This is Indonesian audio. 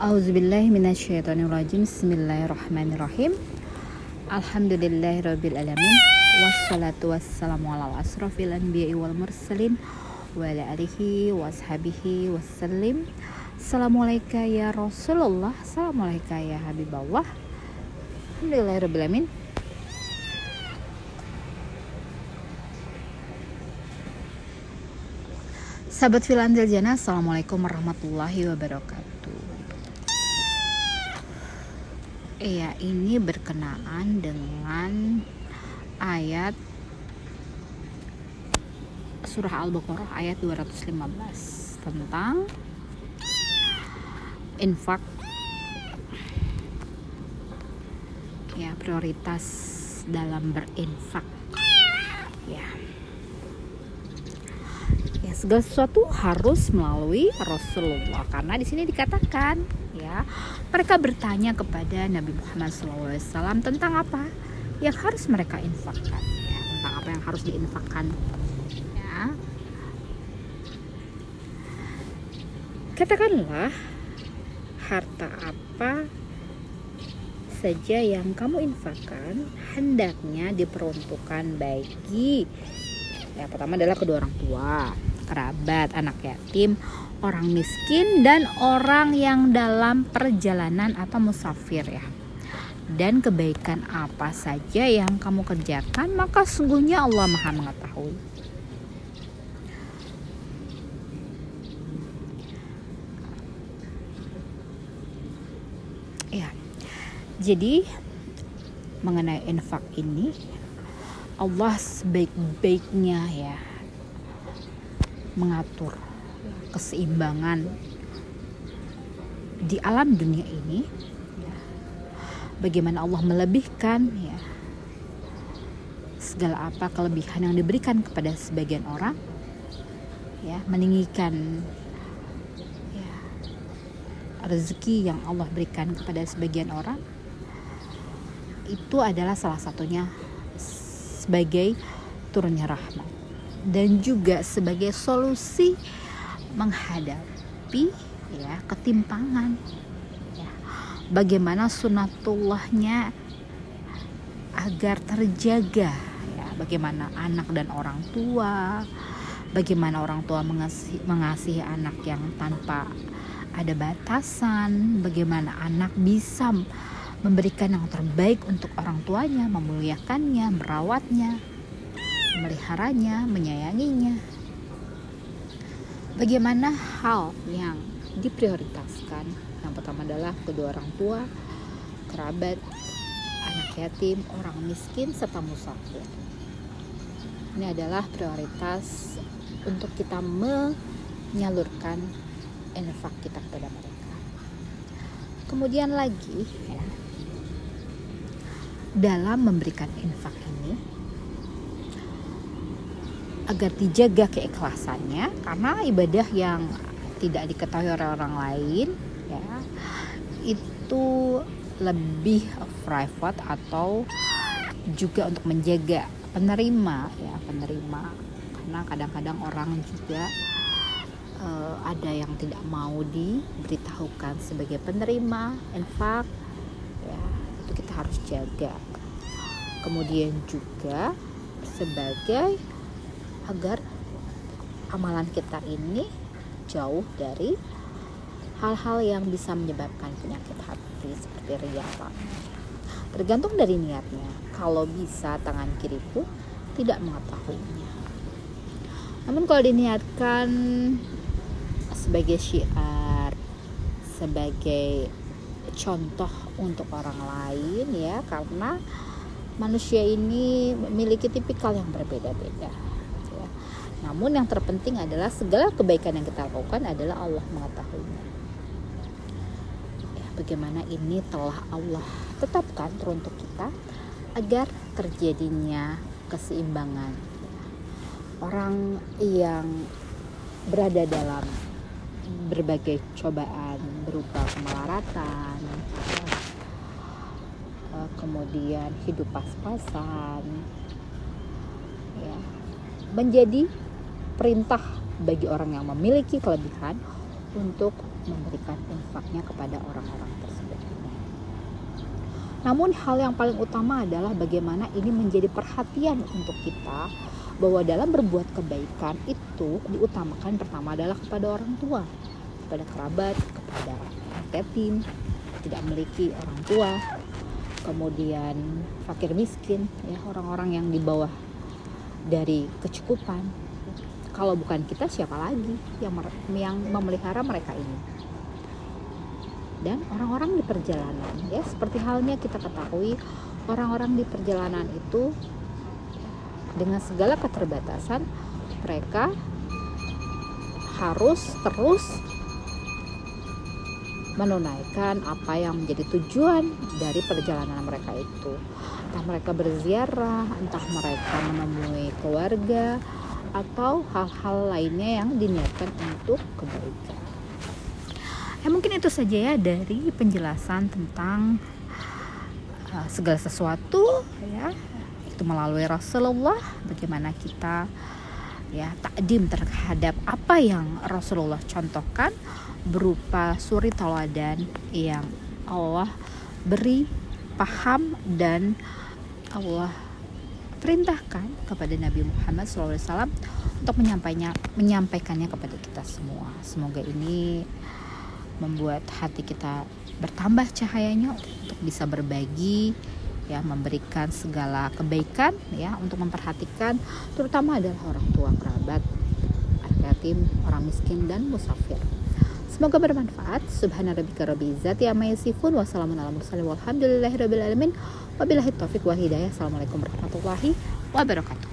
Auzubillahiminasyaitonirrajim Bismillahirrahmanirrahim. Alhamdulillahirrabbilalamin Wassalatu wassalamu ala asrafil anbiya'i wal mursalin Wa ala alihi wa ashabihi wassalim. Assalamualaikum ya Rasulullah. Assalamualaikum ya Habiballah Alhamdulillahirrabbilalamin Sahabat Filandil Jana Assalamualaikum warahmatullahi wabarakatuh Iya ini berkenaan dengan ayat surah Al-Baqarah ayat 215 tentang infak. Ya prioritas dalam berinfak. Ya. Ya segala sesuatu harus melalui Rasulullah. Karena di sini dikatakan ya mereka bertanya kepada Nabi Muhammad SAW tentang apa yang harus mereka infakkan ya tentang apa yang harus diinfakkan. Ya. Katakanlah harta apa saja yang kamu infakkan hendaknya diperuntukkan bagi yang pertama adalah kedua orang tua kerabat, anak yatim, orang miskin dan orang yang dalam perjalanan atau musafir ya. Dan kebaikan apa saja yang kamu kerjakan maka sungguhnya Allah Maha mengetahui. Ya. Jadi mengenai infak ini Allah sebaik-baiknya ya mengatur keseimbangan di alam dunia ini ya, bagaimana Allah melebihkan ya segala apa kelebihan yang diberikan kepada sebagian orang ya meninggikan ya, rezeki yang Allah berikan kepada sebagian orang itu adalah salah satunya sebagai turunnya rahmat dan juga sebagai solusi menghadapi ya ketimpangan ya. bagaimana sunatullahnya agar terjaga ya bagaimana anak dan orang tua bagaimana orang tua mengasihi, mengasihi anak yang tanpa ada batasan bagaimana anak bisa memberikan yang terbaik untuk orang tuanya memuliakannya merawatnya memeliharanya, menyayanginya. Bagaimana hal yang diprioritaskan? Yang pertama adalah kedua orang tua, kerabat, anak yatim, orang miskin, serta musafir. Ini adalah prioritas untuk kita menyalurkan infak kita kepada mereka. Kemudian lagi, ya, dalam memberikan infak ini, agar dijaga keikhlasannya karena ibadah yang tidak diketahui oleh orang lain ya itu lebih private atau juga untuk menjaga penerima ya penerima. Karena kadang-kadang orang juga uh, ada yang tidak mau diberitahukan sebagai penerima. Infak ya itu kita harus jaga. Kemudian juga sebagai agar amalan kita ini jauh dari hal-hal yang bisa menyebabkan penyakit hati seperti riya tergantung dari niatnya. Kalau bisa tangan kiri pun tidak mengetahuinya. Namun kalau diniatkan sebagai syiar sebagai contoh untuk orang lain ya karena manusia ini memiliki tipikal yang berbeda-beda namun yang terpenting adalah segala kebaikan yang kita lakukan adalah Allah mengetahuinya. Ya, bagaimana ini telah Allah tetapkan teruntuk kita agar terjadinya keseimbangan. Orang yang berada dalam berbagai cobaan berupa kemelaratan, eh, kemudian hidup pas-pasan, ya, menjadi perintah bagi orang yang memiliki kelebihan untuk memberikan infaknya kepada orang-orang tersebut. Namun hal yang paling utama adalah bagaimana ini menjadi perhatian untuk kita bahwa dalam berbuat kebaikan itu diutamakan pertama adalah kepada orang tua, kepada kerabat, kepada yatim, tidak memiliki orang tua, kemudian fakir miskin, ya orang-orang yang di bawah dari kecukupan. Kalau bukan kita siapa lagi yang yang memelihara mereka ini? Dan orang-orang di perjalanan, ya seperti halnya kita ketahui orang-orang di perjalanan itu dengan segala keterbatasan mereka harus terus menunaikan apa yang menjadi tujuan dari perjalanan mereka itu. Entah mereka berziarah, entah mereka menemui keluarga, atau hal-hal lainnya yang diniatkan untuk kebaikan. Ya mungkin itu saja ya dari penjelasan tentang uh, segala sesuatu ya itu melalui Rasulullah bagaimana kita ya takdim terhadap apa yang Rasulullah contohkan berupa suri tauladan yang Allah beri paham dan Allah perintahkan kepada Nabi Muhammad SAW untuk menyampaikannya, menyampaikannya kepada kita semua. Semoga ini membuat hati kita bertambah cahayanya untuk bisa berbagi ya memberikan segala kebaikan ya untuk memperhatikan terutama adalah orang tua kerabat anak yatim orang miskin dan musafir Semoga bermanfaat. Subhana rabbika rabbil izzati amma yasifun wa salamun ala mursalin alamin. Wabillahi taufik wa hidayah. Assalamualaikum warahmatullahi wabarakatuh.